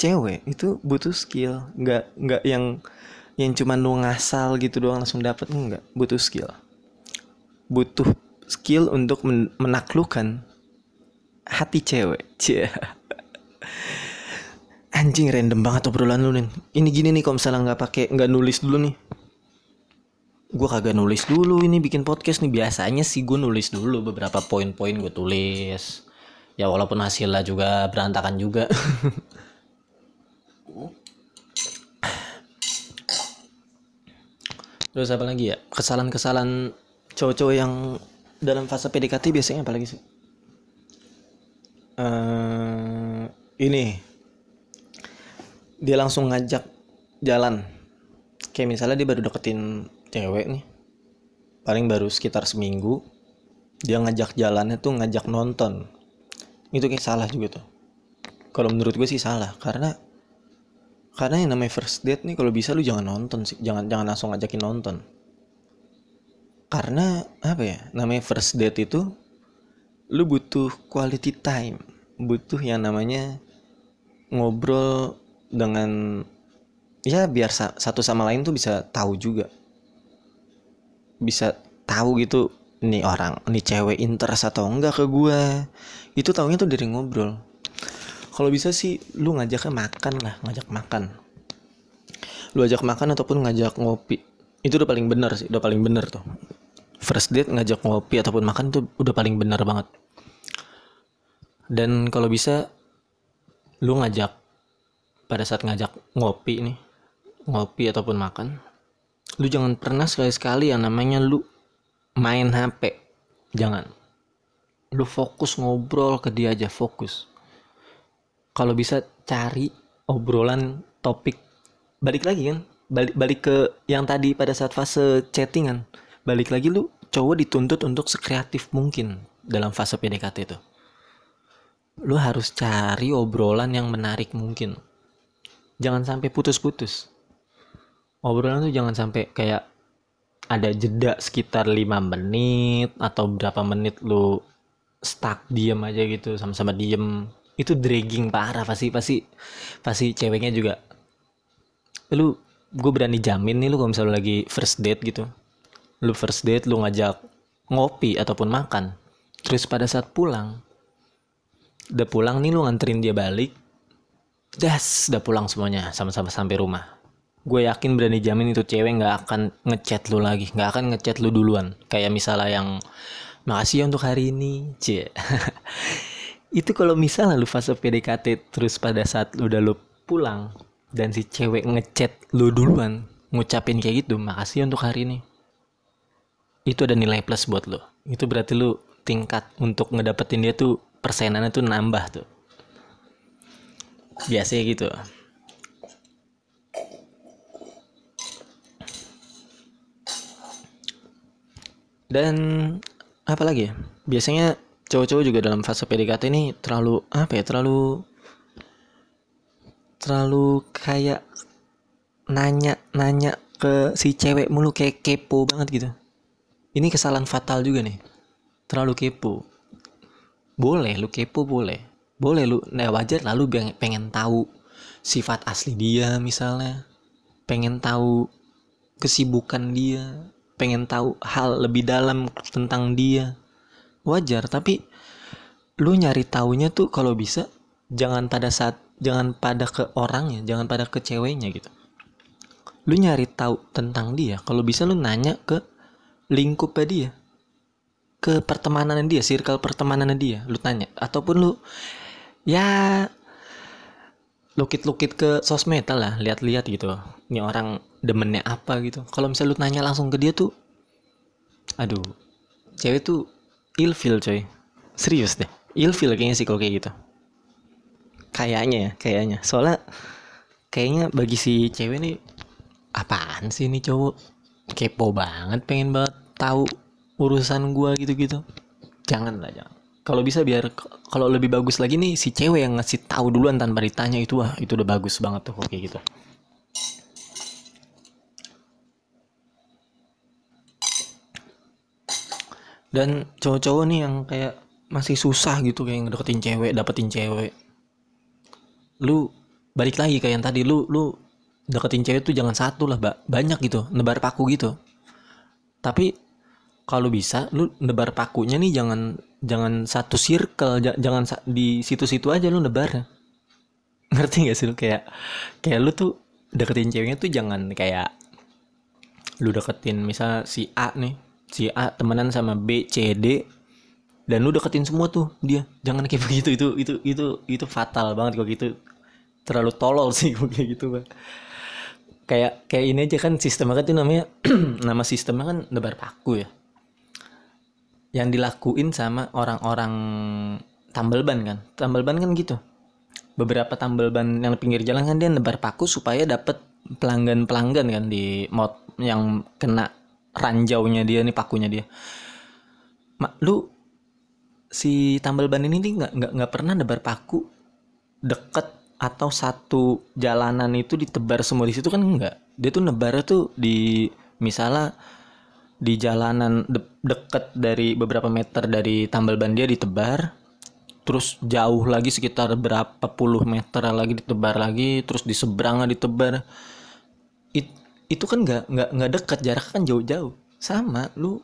cewek itu butuh skill. Nggak nggak yang yang cuman lu ngasal gitu doang langsung dapet enggak butuh skill. Butuh skill untuk men menaklukkan hati cewek. Cie. Anjing random banget obrolan lu nih ini gini nih kalau misalnya nggak pakai nggak nulis dulu nih gue kagak nulis dulu ini bikin podcast nih. Biasanya sih gue nulis dulu beberapa poin-poin gue tulis. Ya walaupun hasilnya juga berantakan juga. Terus apa lagi ya? Kesalahan-kesalahan cowok-cowok yang dalam fase PDKT biasanya apa lagi sih? Uh, ini. Dia langsung ngajak jalan. Kayak misalnya dia baru deketin cewek nih. Paling baru sekitar seminggu dia ngajak jalannya tuh ngajak nonton. Itu kayak salah juga tuh. Kalau menurut gue sih salah karena karena yang namanya first date nih kalau bisa lu jangan nonton sih. Jangan jangan langsung ngajakin nonton. Karena apa ya namanya first date itu lu butuh quality time. Butuh yang namanya ngobrol dengan ya biar sa satu sama lain tuh bisa tahu juga bisa tahu gitu nih orang nih cewek interest atau enggak ke gue itu tahunya tuh dari ngobrol. Kalau bisa sih lu ngajaknya makan lah ngajak makan. Lu ajak makan ataupun ngajak ngopi. Itu udah paling bener sih udah paling bener tuh. First date ngajak ngopi ataupun makan tuh udah paling bener banget. Dan kalau bisa lu ngajak pada saat ngajak ngopi nih ngopi ataupun makan lu jangan pernah sekali-sekali yang namanya lu main HP jangan. Lu fokus ngobrol ke dia aja fokus. Kalau bisa cari obrolan topik. Balik lagi kan balik balik ke yang tadi pada saat fase chattingan. Balik lagi lu cowok dituntut untuk sekreatif mungkin dalam fase PDKT itu. Lu harus cari obrolan yang menarik mungkin. Jangan sampai putus-putus obrolan tuh jangan sampai kayak ada jeda sekitar lima menit atau berapa menit lu stuck diem aja gitu sama-sama diem. Itu dragging parah pasti pasti pasti ceweknya juga. Lu gue berani jamin nih lu kalau misalnya lagi first date gitu. Lu first date lu ngajak ngopi ataupun makan terus pada saat pulang udah pulang nih lu nganterin dia balik das udah pulang semuanya sama-sama sampai rumah gue yakin berani jamin itu cewek nggak akan ngechat lu lagi nggak akan ngechat lu duluan. Kayak misalnya yang makasih ya untuk hari ini cie. Itu kalau misalnya lu fase PDKT terus pada saat udah lu pulang dan si cewek ngechat lu duluan ngucapin kayak gitu makasih ya untuk hari ini itu ada nilai plus buat lo itu berarti lu tingkat untuk ngedapetin dia tuh persenannya tuh nambah tuh. Biasanya gitu dan apa lagi ya? Biasanya cowok-cowok juga dalam fase PDKT ini terlalu apa ya terlalu terlalu kayak nanya nanya ke si cewek mulu kayak kepo banget gitu. Ini kesalahan fatal juga nih. Terlalu kepo. Boleh lu kepo boleh. Boleh lu nah wajar lalu pengen, pengen tahu sifat asli dia misalnya. Pengen tahu kesibukan dia pengen tahu hal lebih dalam tentang dia. Wajar tapi lu nyari taunya tuh kalau bisa jangan pada saat jangan pada ke orangnya jangan pada ke ceweknya gitu. Lu nyari tahu tentang dia kalau bisa lu nanya ke lingkupnya dia ke pertemanan dia circle pertemanan dia lu tanya. Ataupun lu ya lukit-lukit ke sosmed lah lihat-lihat gitu. Ini orang demennya apa gitu. Kalau misalnya lu nanya langsung ke dia tuh aduh cewek tuh ilfil coy. Serius deh ilfil kayaknya sih kalau kayak gitu. Kayaknya ya kayaknya. Soalnya kayaknya bagi si cewek nih apaan sih ini cowok? Kepo banget pengen banget tahu urusan gua gitu-gitu. Jangan lah jangan. Kalau bisa biar kalau lebih bagus lagi nih si cewek yang ngasih tahu duluan tanpa ditanya itu wah itu udah bagus banget tuh kayak gitu dan cowok-cowok nih yang kayak masih susah gitu kayak ngedeketin cewek dapetin cewek. Lu balik lagi kayak yang tadi lu lu deketin cewek tuh jangan satu lah mbak. Banyak gitu nebar paku gitu. Tapi kalau bisa lu nebar pakunya nih jangan jangan satu circle jangan di situ-situ aja lu nebar. Ngerti gak sih lu? Kayak kayak lu tuh deketin ceweknya tuh jangan kayak lu deketin misal si A nih si A temenan sama B C D dan lu deketin semua tuh dia. Jangan kayak begitu itu itu itu itu fatal banget kok gitu. Terlalu tolol sih kayak gitu bang kayak kayak ini aja kan sistemnya kan itu namanya nama sistemnya kan nebar paku ya. Yang dilakuin sama orang-orang tambal ban kan. Tambal ban kan gitu. Beberapa tambal ban yang pinggir jalan kan dia nebar paku supaya dapat pelanggan pelanggan kan di mod yang kena ranjaunya dia nih pakunya dia. Mak lu si tambal ban ini nih nggak nggak pernah nebar paku deket atau satu jalanan itu ditebar semua di situ kan enggak dia tuh nebar tuh di misalnya di jalanan de deket dari beberapa meter dari tambal ban dia ditebar terus jauh lagi sekitar berapa puluh meter lagi ditebar lagi terus di seberangnya ditebar. It, itu kan nggak nggak nggak deket jarak kan jauh-jauh. Sama lu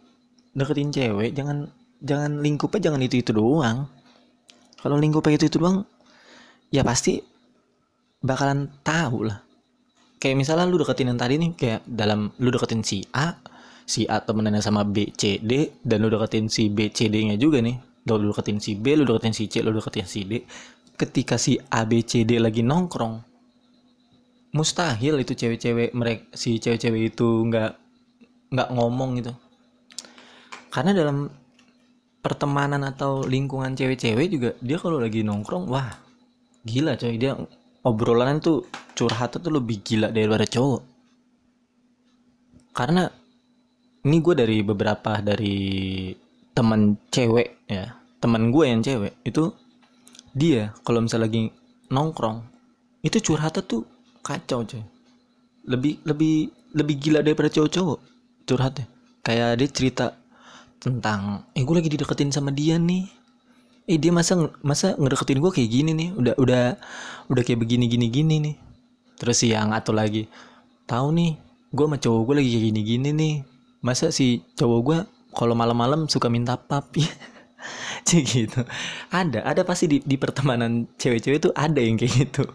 deketin cewek jangan jangan lingkupnya jangan itu itu doang. Kalau lingkupnya itu itu doang ya pasti bakalan tahu lah. Kayak misalnya lu deketin yang tadi nih kayak dalam lu deketin si A si A temenannya sama B, C, D dan lu deketin si B, C, D nya juga nih. Lu deketin si B, lu deketin si C, lu deketin si D. Ketika si A, B, C, D lagi nongkrong mustahil itu cewek-cewek mereka si cewek-cewek itu nggak nggak ngomong gitu. Karena dalam pertemanan atau lingkungan cewek-cewek juga dia kalau lagi nongkrong wah gila coy. Dia obrolan tuh curhat tuh lebih gila daripada cowok. Karena ini gue dari beberapa dari teman cewek ya teman gue yang cewek itu dia kalau misalnya lagi nongkrong itu curhatnya tuh kacau coy. Lebih lebih lebih gila daripada cowok-cowok curhatnya kayak dia cerita tentang eh gue lagi dideketin sama dia nih. Eh dia masa masa ngedeketin gue kayak gini nih? Udah udah udah kayak begini gini gini nih. Terus yang atau lagi tahu nih gue sama cowok gue lagi kayak gini gini nih. Masa si cowok gue kalau malam-malam suka minta pap? Ya cek gitu. Ada ada pasti di, di pertemanan cewek-cewek itu ada yang kayak gitu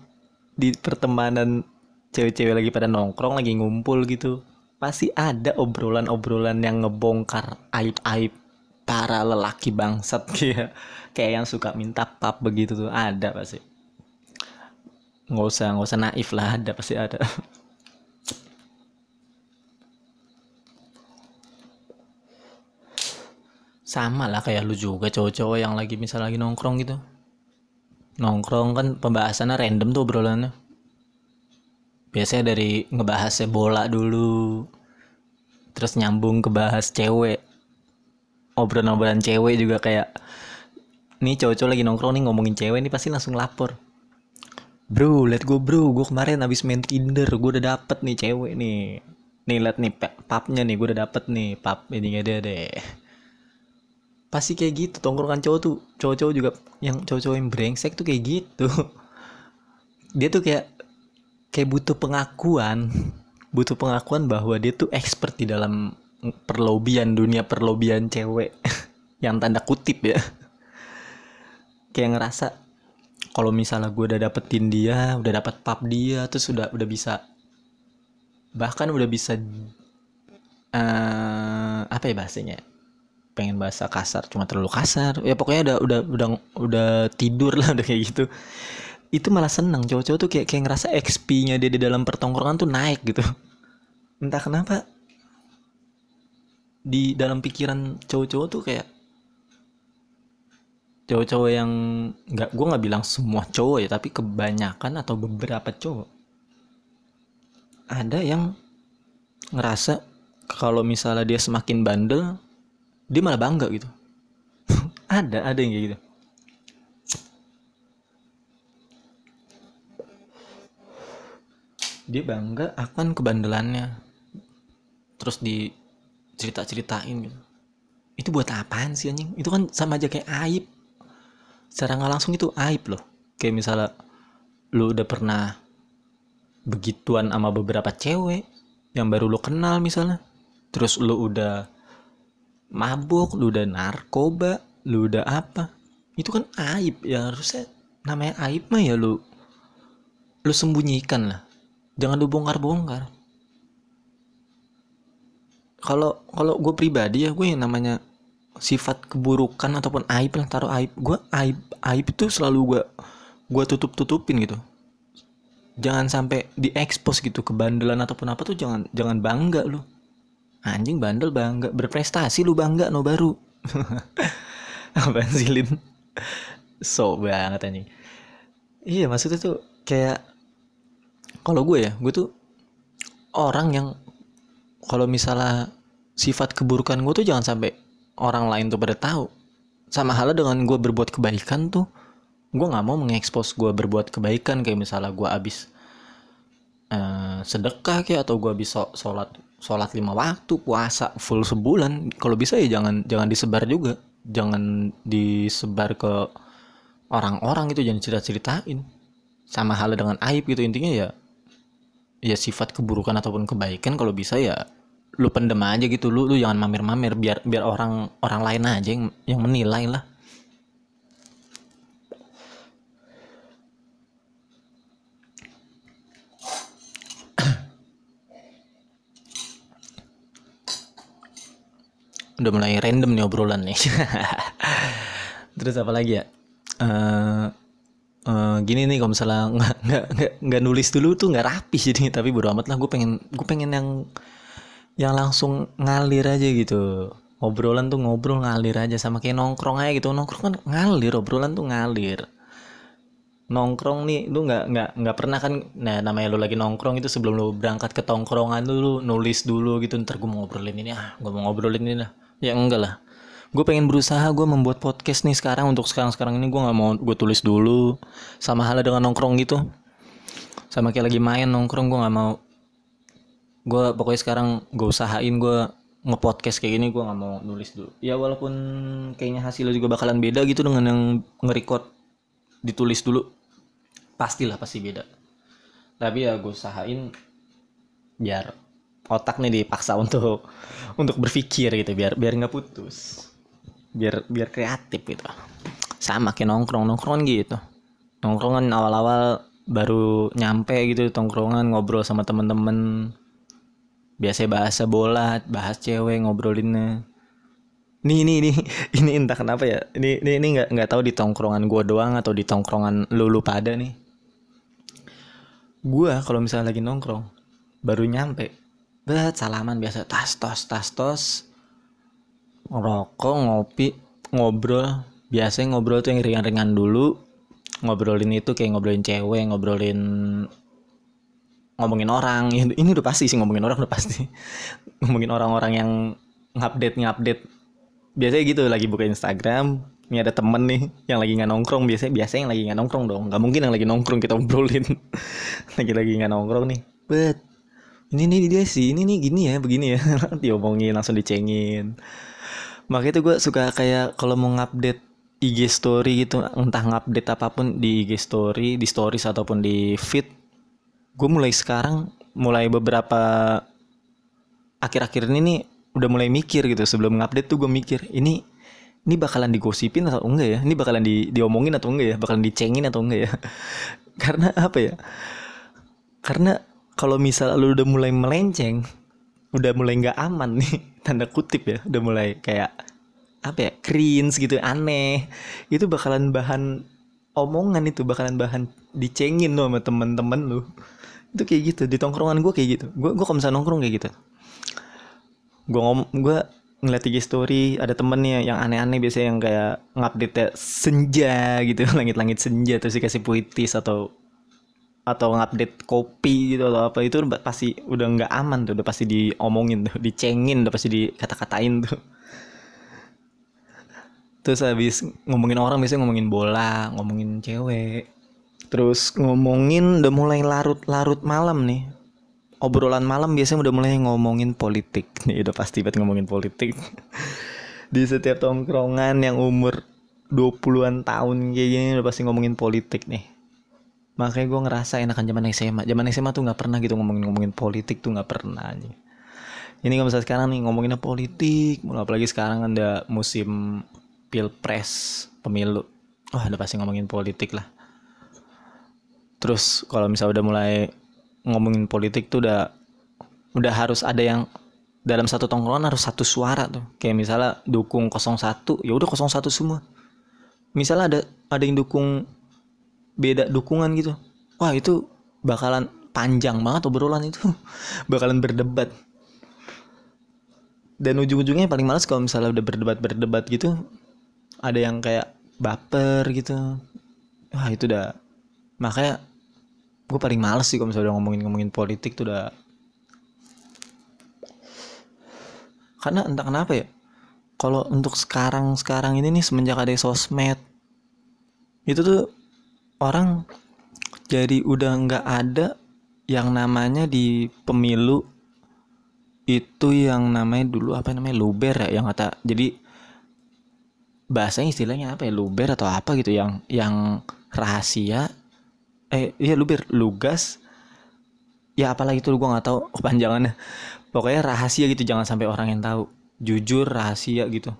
di pertemanan cewek-cewek lagi pada nongkrong lagi ngumpul gitu pasti ada obrolan-obrolan yang ngebongkar aib-aib para lelaki bangsat. Kayak kayak yang suka minta pap begitu tuh ada pasti. Nggak usah nggak usah naif lah ada pasti ada. Sama lah kayak lu juga cowok-cowok yang lagi misal lagi nongkrong gitu nongkrong kan pembahasannya random tuh obrolannya. Biasanya dari ngebahasnya bola dulu terus nyambung ke bahas cewek. Obrolan-obrolan cewek juga kayak nih cowok-cowok lagi nongkrong nih ngomongin cewek nih pasti langsung lapor. Bro let go bro. Gue kemarin abis main tinder gue udah dapet nih cewek nih. Nih liat nih papnya nih gue udah dapet nih pap ini dia deh pasti kayak gitu. Tongkrongan cowok tuh cowok-cowok juga yang cowok-cowok yang brengsek tuh kayak gitu. Dia tuh kayak kayak butuh pengakuan. Butuh pengakuan bahwa dia tuh expert di dalam perlobian dunia perlobian cewek. Yang tanda kutip ya. Kayak ngerasa kalau misalnya gue udah dapetin dia udah dapet pap dia terus udah udah bisa bahkan udah bisa uh, apa ya bahasanya pengen bahasa kasar cuma terlalu kasar. Ya pokoknya udah udah udah udah tidur lah udah kayak gitu. Itu malah seneng. Cowok-cowok tuh kayak kayak ngerasa XP-nya dia di dalam pertongkrongan tuh naik gitu. Entah kenapa di dalam pikiran cowok-cowok tuh kayak cowok-cowok yang nggak gue nggak bilang semua cowok ya tapi kebanyakan atau beberapa cowok ada yang ngerasa kalau misalnya dia semakin bandel dia malah bangga gitu. Ada ada yang kayak gitu. Dia bangga akan kebandelannya. Terus di cerita ceritain gitu. Itu buat apaan sih anjing? Itu kan sama aja kayak aib. Secara nggak langsung itu aib loh. Kayak misalnya lu udah pernah begituan sama beberapa cewek yang baru lu kenal misalnya. Terus lu udah mabuk, lu udah narkoba, lu udah apa. Itu kan aib ya harusnya namanya aib mah ya lu lu sembunyikan lah. Jangan lu bongkar-bongkar. Kalau kalau gue pribadi ya gue yang namanya sifat keburukan ataupun aib lah taruh aib gue aib aib itu selalu gue gue tutup tutupin gitu jangan sampai diekspos gitu kebandelan ataupun apa tuh jangan jangan bangga lu anjing bandel bangga berprestasi lu bangga no baru. Apa sih Lin? So banget anjing. Iya maksudnya tuh kayak kalau gue ya gue tuh orang yang kalau misalnya sifat keburukan gue tuh jangan sampai orang lain tuh pada tahu. Sama halnya dengan gue berbuat kebaikan tuh gue nggak mau mengekspos gue berbuat kebaikan. Kayak misalnya gue abis uh, sedekah kayak atau gue abis sholat sholat lima waktu puasa full sebulan. Kalau bisa ya jangan jangan disebar juga. Jangan disebar ke orang-orang itu jangan cerita-ceritain sama halnya dengan aib gitu intinya ya ya sifat keburukan ataupun kebaikan kalau bisa ya lu pendem aja gitu. Lu lu jangan mamer-mamer biar biar orang orang lain aja yang yang menilai lah udah mulai random nih obrolan nih. Terus apa lagi ya? Uh, uh, gini nih kalau misalnya nggak nulis dulu tuh nggak rapi jadi tapi bodo amat lah gue pengen gue pengen yang yang langsung ngalir aja gitu. Obrolan tuh ngobrol ngalir aja sama kayak nongkrong aja gitu. Nongkrong kan ngalir obrolan tuh ngalir. Nongkrong nih lu nggak nggak nggak pernah kan nah namanya lu lagi nongkrong itu sebelum lu berangkat ke tongkrongan dulu nulis dulu gitu ntar gue mau ngobrolin ini ah gue mau ngobrolin ini lah ya enggak lah. Gue pengen berusaha gue membuat podcast nih sekarang. Untuk sekarang sekarang ini gue nggak mau gue tulis dulu. Sama halnya dengan nongkrong gitu. Sama kayak lagi main nongkrong gue nggak mau. Gue pokoknya sekarang gue usahain gue ngepodcast kayak gini gue nggak mau nulis dulu. Ya walaupun kayaknya hasilnya juga bakalan beda gitu dengan yang nge-record ditulis dulu. Pastilah pasti beda. Tapi ya gue usahain biar otak nih dipaksa untuk untuk berpikir gitu biar biar nggak putus. Biar biar kreatif gitu. Sama kayak nongkrong nongkrongan gitu. Nongkrongan awal-awal baru nyampe gitu tongkrongan ngobrol sama temen-temen. Biasa bahasa bola bahas cewek ngobrolinnya. Nih ini ini ini entah kenapa ya. Ini ini ini nggak nggak tahu di tongkrongan gue doang atau di tongkrongan lu lu pada nih. Gue kalau misalnya lagi nongkrong baru nyampe bet salaman biasa. Tas tos tas tos. Ngerokok ngopi ngobrol. Biasanya ngobrol tuh yang ringan-ringan dulu. Ngobrolin itu kayak ngobrolin cewek ngobrolin ngomongin orang. Ini, udah pasti sih ngomongin orang udah pasti. Ngomongin orang-orang yang ngupdate ngupdate biasanya gitu lagi buka Instagram ini ada temen nih yang lagi nggak nongkrong. Biasanya biasanya yang lagi nggak nongkrong dong. Nggak mungkin yang lagi nongkrong kita ngobrolin lagi lagi nggak nongkrong nih. Bet ini nih dia sih. Ini nih gini ya begini ya. Diomongin langsung dicengin. Makanya tuh gue suka kayak kalau mau ngupdate IG story gitu entah ngupdate apa pun di IG story di stories ataupun di feed gue mulai sekarang mulai beberapa akhir-akhir ini nih udah mulai mikir gitu. Sebelum ngupdate tuh gue mikir ini ini bakalan digosipin atau enggak ya? Ini bakalan di diomongin atau enggak ya? Bakalan dicengin atau enggak ya? Karena apa ya? Karena kalau misal lu udah mulai melenceng udah mulai nggak aman nih tanda kutip ya udah mulai kayak apa ya cringe gitu aneh itu bakalan bahan omongan itu bakalan bahan dicengin lo sama temen-temen lu. Itu kayak gitu di tongkrongan gue kayak gitu. Gue gue kalau misalnya nongkrong kayak gitu. Gue ngom gue ngeliat IG story ada temennya yang aneh-aneh biasanya yang kayak ngupdate senja gitu langit-langit senja terus dikasih puitis atau atau ngupdate kopi gitu atau apa itu pasti udah nggak aman tuh udah pasti diomongin tuh dicengin udah pasti dikata-katain tuh. Terus habis ngomongin orang biasanya ngomongin bola ngomongin cewek. Terus ngomongin udah mulai larut-larut malam nih. Obrolan malam biasanya udah mulai ngomongin politik. Nih udah pasti banget ngomongin politik. Di setiap tongkrongan yang umur 20-an tahun kayak gini udah pasti ngomongin politik nih makanya gue ngerasa enakan zaman SMA zaman SMA tuh nggak pernah gitu ngomongin ngomongin politik tuh nggak pernah aja ini kalau misalnya sekarang nih ngomongin politik apalagi sekarang ada musim pilpres pemilu. Wah udah pasti ngomongin politik lah. Terus kalau misalnya udah mulai ngomongin politik tuh udah udah harus ada yang dalam satu tongkrongan harus satu suara tuh. Kayak misalnya dukung 01 ya udah 01 semua. Misalnya ada ada yang dukung beda dukungan gitu. Wah itu bakalan panjang banget obrolan itu. Bakalan berdebat. Dan ujung-ujungnya paling males kalau misalnya udah berdebat berdebat gitu ada yang kayak baper gitu. Wah itu udah makanya gue paling males sih kalau misalnya udah ngomongin ngomongin politik tuh udah. Karena entah kenapa ya kalau untuk sekarang sekarang ini nih semenjak ada sosmed itu tuh orang jadi udah nggak ada yang namanya di pemilu itu yang namanya dulu apa namanya luber ya yang kata jadi bahasanya istilahnya apa ya luber atau apa gitu yang yang rahasia eh iya luber lugas ya apalagi itu gue nggak tahu panjangannya pokoknya rahasia gitu jangan sampai orang yang tahu. Jujur rahasia gitu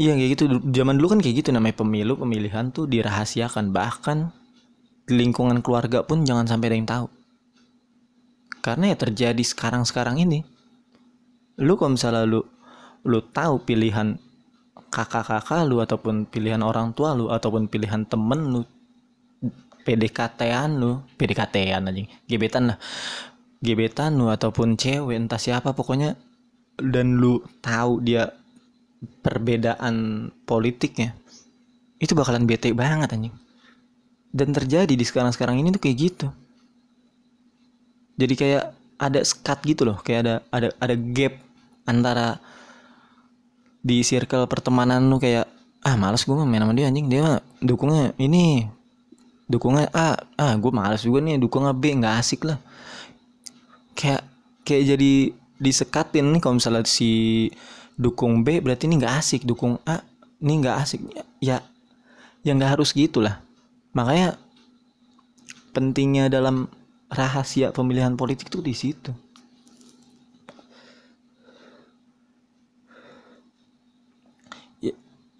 iya kayak gitu. Zaman dulu kan kayak gitu namanya pemilu pemilihan tuh dirahasiakan. Bahkan di lingkungan keluarga pun jangan sampai ada yang tahu. Karena ya terjadi sekarang sekarang ini. Lu kalau misalnya lu lu tahu pilihan kakak-kakak lu ataupun pilihan orang tua lu ataupun pilihan temen lu PDKT-an lu PDKT-an aja gebetan lah. Gebetan lu ataupun cewek entah siapa pokoknya dan lu tahu dia perbedaan politiknya itu bakalan bete banget anjing. Dan terjadi di sekarang-sekarang ini tuh kayak gitu. Jadi kayak ada skat gitu loh kayak ada ada ada gap antara di circle pertemanan lu kayak ah males gue main sama dia anjing. Dia mah dukungnya ini dukungnya A. Ah gue males juga nih dukungnya B. Nggak asik lah. Kayak kayak jadi disekatin nih kalau misalnya si dukung B berarti ini nggak asik dukung A ini nggak asik. Ya ya nggak harus gitulah. Makanya pentingnya dalam rahasia pemilihan politik tuh di situ.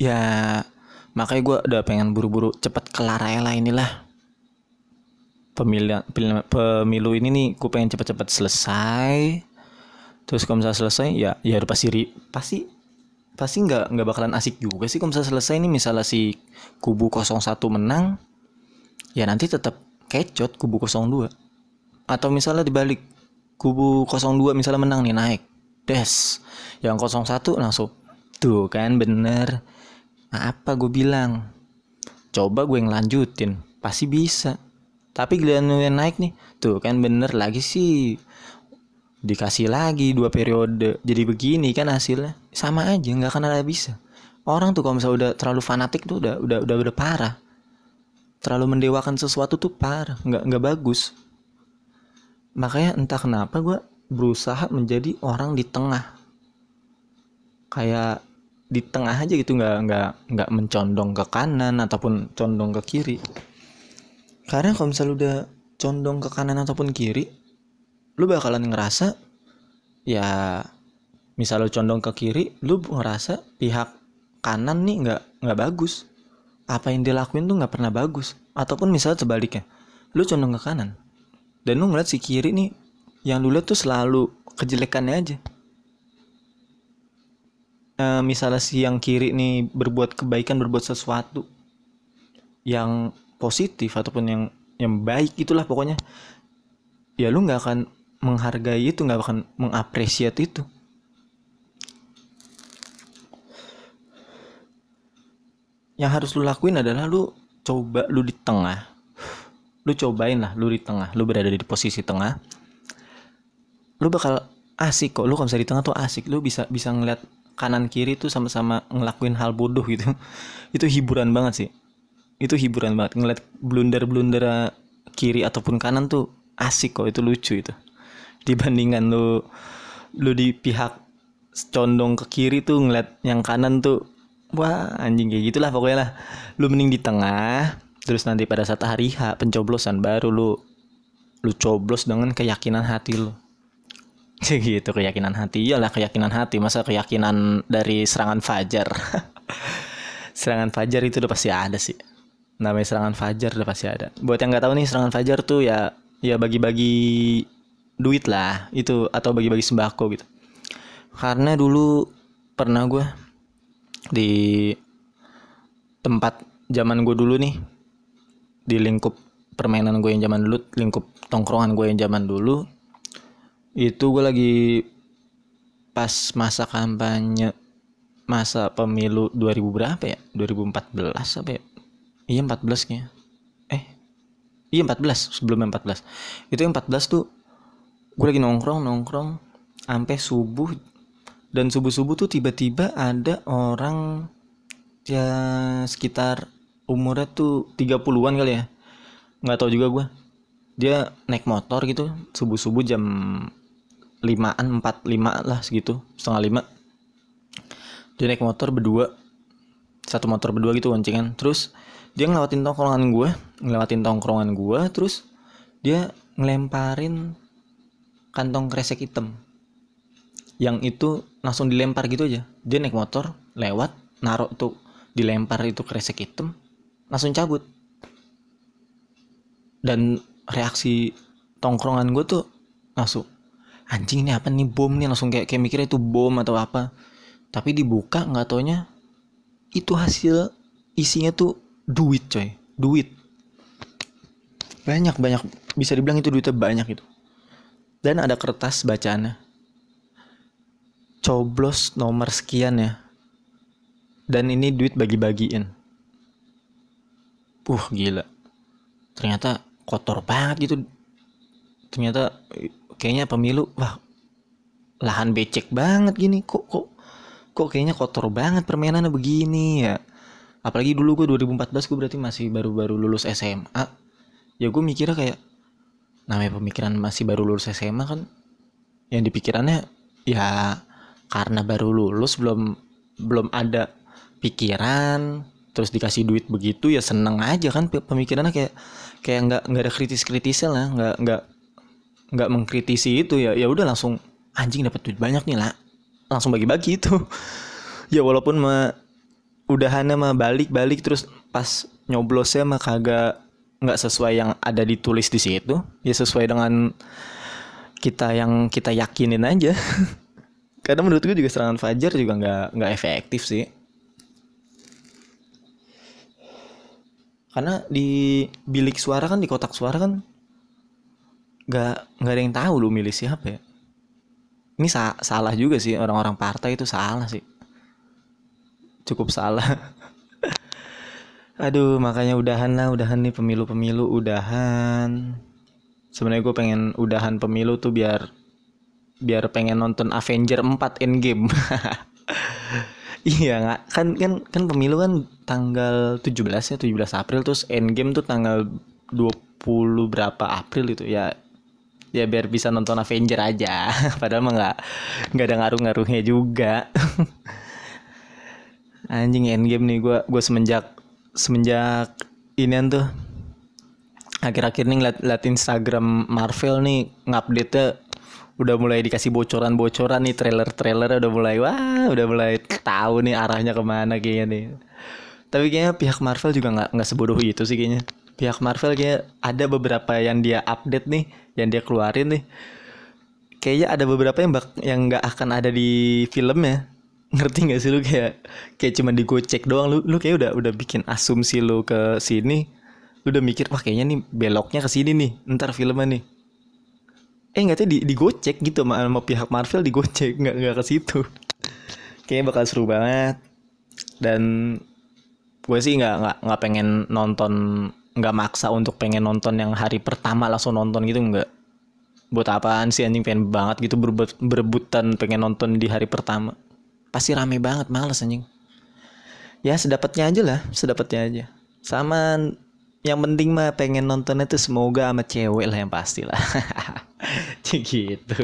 Ya makanya gue udah pengen buru-buru cepet kelar aja lah inilah. Pemilihan pemilu ini nih gue pengen cepet-cepet selesai terus kalau misalnya selesai ya ya udah pasti pasti pasti nggak nggak bakalan asik juga sih kalau misalnya selesai ini misalnya si kubu 01 menang ya nanti tetap kecot kubu 02 atau misalnya dibalik kubu 02 misalnya menang nih naik des yang 01 langsung tuh kan bener apa gue bilang? Coba gue ngelanjutin, pasti bisa. Tapi giliran naik nih, tuh kan bener lagi sih. Dikasih lagi dua periode, jadi begini kan hasilnya. Sama aja, nggak akan ada bisa. Orang tuh kalau misalnya udah terlalu fanatik tuh udah udah udah udah parah. Terlalu mendewakan sesuatu tuh parah, nggak nggak bagus. Makanya entah kenapa gue berusaha menjadi orang di tengah kayak di tengah aja gitu nggak nggak nggak mencondong ke kanan ataupun condong ke kiri karena kalau misalnya udah condong ke kanan ataupun kiri lu bakalan ngerasa ya misal lu condong ke kiri lu ngerasa pihak kanan nih nggak nggak bagus. Apa yang dilakuin tuh nggak pernah bagus. Ataupun misalnya sebaliknya lu condong ke kanan dan lu ngeliat si kiri nih yang lu lihat tuh selalu kejelekannya aja. Eh, misalnya si yang kiri nih berbuat kebaikan berbuat sesuatu yang positif ataupun yang yang baik itulah pokoknya ya lu nggak akan menghargai itu nggak akan mengapresiasi itu. Yang harus lu lakuin adalah lu coba lu di tengah. Lu cobain lah lu di tengah. Lu berada di posisi tengah. Lu bakal asik kok. Lu kalau misalnya di tengah tuh asik. Lu bisa bisa ngeliat kanan kiri tuh sama-sama ngelakuin hal bodoh gitu. Itu hiburan banget sih. Itu hiburan banget. Ngeliat blunder-blunder kiri ataupun kanan tuh asik kok. Itu lucu itu dibandingkan lu lu di pihak condong ke kiri tuh ngeliat yang kanan tuh wah anjing kayak gitulah pokoknya lah. Lu mending di tengah terus nanti pada saat hari H pencoblosan baru lu lu coblos dengan keyakinan hati lu. Gitu keyakinan hati. Iyalah keyakinan hati. Masa keyakinan dari serangan fajar? Serangan fajar itu udah pasti ada sih. Namanya serangan fajar udah pasti ada. Buat yang nggak tahu nih serangan fajar tuh ya ya bagi-bagi duit lah itu atau bagi-bagi sembako gitu. Karena dulu pernah gue di tempat zaman gue dulu nih di lingkup permainan gue yang zaman dulu lingkup tongkrongan gue yang zaman dulu itu gue lagi pas masa kampanye masa pemilu 2000 berapa ya? 2014 apa ya? Iya 14 kayaknya. Eh iya 14 sebelum 14 itu yang 14 tuh gue lagi nongkrong nongkrong sampai subuh. Dan subuh subuh tuh tiba-tiba ada orang ya sekitar umurnya tuh 30-an kali ya. Nggak tahu juga gue dia naik motor gitu subuh subuh jam limaan empat lima lah segitu setengah lima. Dia naik motor berdua satu motor berdua gitu boncengan. Terus dia ngelewatin tongkrongan gue ngelewatin tongkrongan gue terus dia ngelemparin kantong kresek hitam. Yang itu langsung dilempar gitu aja. Dia naik motor lewat narok tuh dilempar itu kresek hitam langsung cabut. Dan reaksi tongkrongan gue tuh langsung anjing ini apa nih? Bom nih langsung kayak kayak mikirnya itu bom atau apa. Tapi dibuka nggak taunya itu hasil isinya tuh duit coy. Duit. Banyak banyak bisa dibilang itu duitnya banyak itu dan ada kertas bacaannya. Coblos nomor sekian ya. Dan ini duit bagi-bagiin. Uh gila. Ternyata kotor banget gitu. Ternyata kayaknya pemilu wah lahan becek banget gini. Kok kok kok kayaknya kotor banget permainannya begini ya? Apalagi dulu gue 2014 gue berarti masih baru-baru lulus SMA ya gue mikirnya kayak namanya pemikiran masih baru lulus SMA kan yang dipikirannya ya karena baru lulus belum belum ada pikiran terus dikasih duit begitu ya seneng aja kan pemikirannya kayak kayak nggak nggak ada kritis kritisnya lah nggak nggak nggak mengkritisi itu ya ya udah langsung anjing dapat duit banyak nih lah langsung bagi-bagi itu. Ya walaupun mah udahannya mah balik-balik terus pas nyoblosnya mah kagak nggak sesuai yang ada ditulis di situ ya sesuai dengan kita yang kita yakinin aja. Karena menurut gue juga serangan fajar juga nggak nggak efektif sih. Karena di bilik suara kan di kotak suara kan nggak nggak ada yang tahu lu milih siapa ya. Ini sa salah juga sih orang-orang partai itu salah sih. Cukup salah aduh makanya udahan lah udahan nih pemilu-pemilu udahan. Sebenarnya gue pengen udahan pemilu tuh biar biar pengen nonton Avenger 4 Endgame. Iya nggak kan kan kan pemilu kan tanggal 17 ya 17 April terus Endgame tuh tanggal 20 berapa April itu. Ya ya biar bisa nonton Avenger aja. Padahal mah nggak nggak ada ngaruh-ngaruhnya juga. Anjing endgame nih gue gue semenjak semenjak inian tuh akhir-akhir nih ngeliat, ngeliat Instagram Marvel nih ngupdate udah mulai dikasih bocoran-bocoran nih trailer-trailer udah mulai wah udah mulai tahu nih arahnya ke mana kayaknya nih. Tapi kayaknya pihak Marvel juga nggak nggak sebodoh itu sih kayaknya. Pihak Marvel kayak ada beberapa yang dia update nih yang dia keluarin nih. Kayaknya ada beberapa yang bak yang nggak akan ada di filmnya ngerti nggak sih lu kayak kayak cuma digocek doang? Lu lu kayak udah udah bikin asumsi lu ke sini lu udah mikir wah kayaknya nih beloknya ke sini nih ntar filmnya nih. Eh nggak di digocek gitu sama, sama pihak Marvel digocek nggak nggak ke situ. Kayaknya bakal seru banget. Dan gue sih nggak nggak nggak pengen nonton nggak maksa untuk pengen nonton yang hari pertama langsung nonton gitu nggak. Buat apaan sih anjing? Pengen banget gitu berebut berebutan pengen nonton di hari pertama pasti rame banget males anjing. Ya sedapatnya aja lah sedapatnya aja. Sama yang penting mah pengen nontonnya tuh semoga sama cewek lah yang pasti lah. Gitu.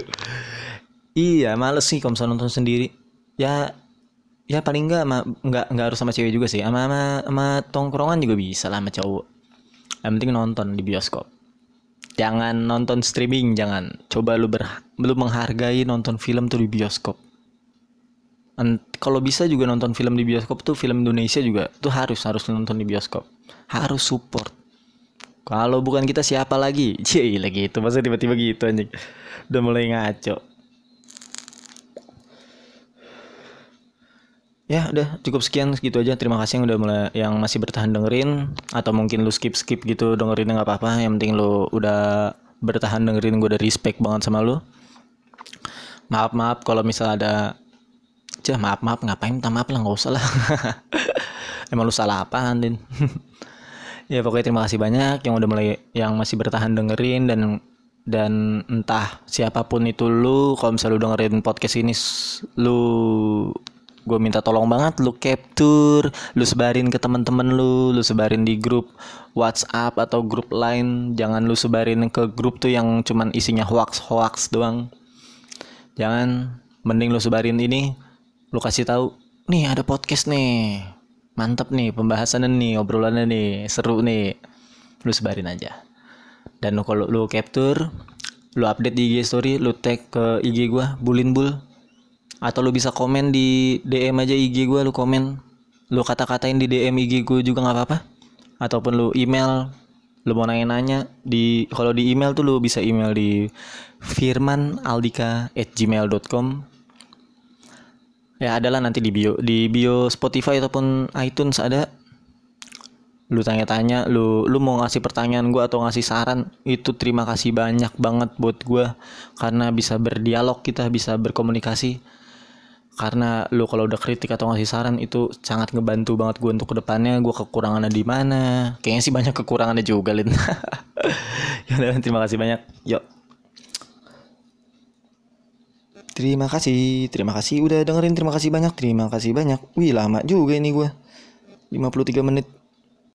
Iya males sih kalau misalnya nonton sendiri. Ya ya paling enggak nggak nggak harus sama cewek juga sih. Sama sama, sama tongkrongan juga bisa lah sama cowok. Yang penting nonton di bioskop. Jangan nonton streaming jangan. Coba lu ber lu menghargai nonton film tuh di bioskop kalau bisa juga nonton film di bioskop tuh film Indonesia juga tuh harus harus nonton di bioskop harus support kalau bukan kita siapa lagi? Cie lagi itu masa tiba-tiba gitu anjing. Udah mulai ngaco. Ya udah cukup sekian segitu aja. Terima kasih yang udah mulai yang masih bertahan dengerin atau mungkin lu skip skip gitu dengerinnya nggak apa-apa. Yang penting lu udah bertahan dengerin gue udah respect banget sama lu. Maaf maaf kalau misal ada Cah maaf maaf ngapain minta maaf lah nggak usah lah. Emang lu salah apa Andin? ya pokoknya terima kasih banyak yang udah mulai yang masih bertahan dengerin dan dan entah siapa pun itu lu kalau misalnya lu dengerin podcast ini lu gue minta tolong banget lu capture lu sebarin ke teman-teman lu lu sebarin di grup WhatsApp atau grup lain jangan lu sebarin ke grup tuh yang cuman isinya hoax hoax doang jangan mending lu sebarin ini lu kasih tahu nih ada podcast nih. Mantep nih pembahasannya nih obrolannya nih seru nih. Lu sebarin aja. Dan kalau lu capture lu update di IG story lu tag ke IG gua bulin bul. Atau lu bisa komen di DM aja IG gua lu komen. Lu kata-katain di DM IG gua juga nggak apa-apa. Ataupun lu email lu mau nanya-nanya di kalau di email tuh lu bisa email di firmanaldika@gmail.com ya adalah nanti di bio di bio Spotify ataupun iTunes ada. Lu tanya-tanya lu lu mau ngasih pertanyaan gue atau ngasih saran itu terima kasih banyak banget buat gue karena bisa berdialog kita bisa berkomunikasi. Karena lu kalau udah kritik atau ngasih saran itu sangat ngebantu banget gue untuk ke depannya. Gue kekurangannya di mana? Kayaknya sih banyak kekurangannya juga lin. Ya terima kasih banyak. Yuk Terima kasih, terima kasih udah dengerin, terima kasih banyak, terima kasih banyak. Wih lama juga ini gue. 53 menit.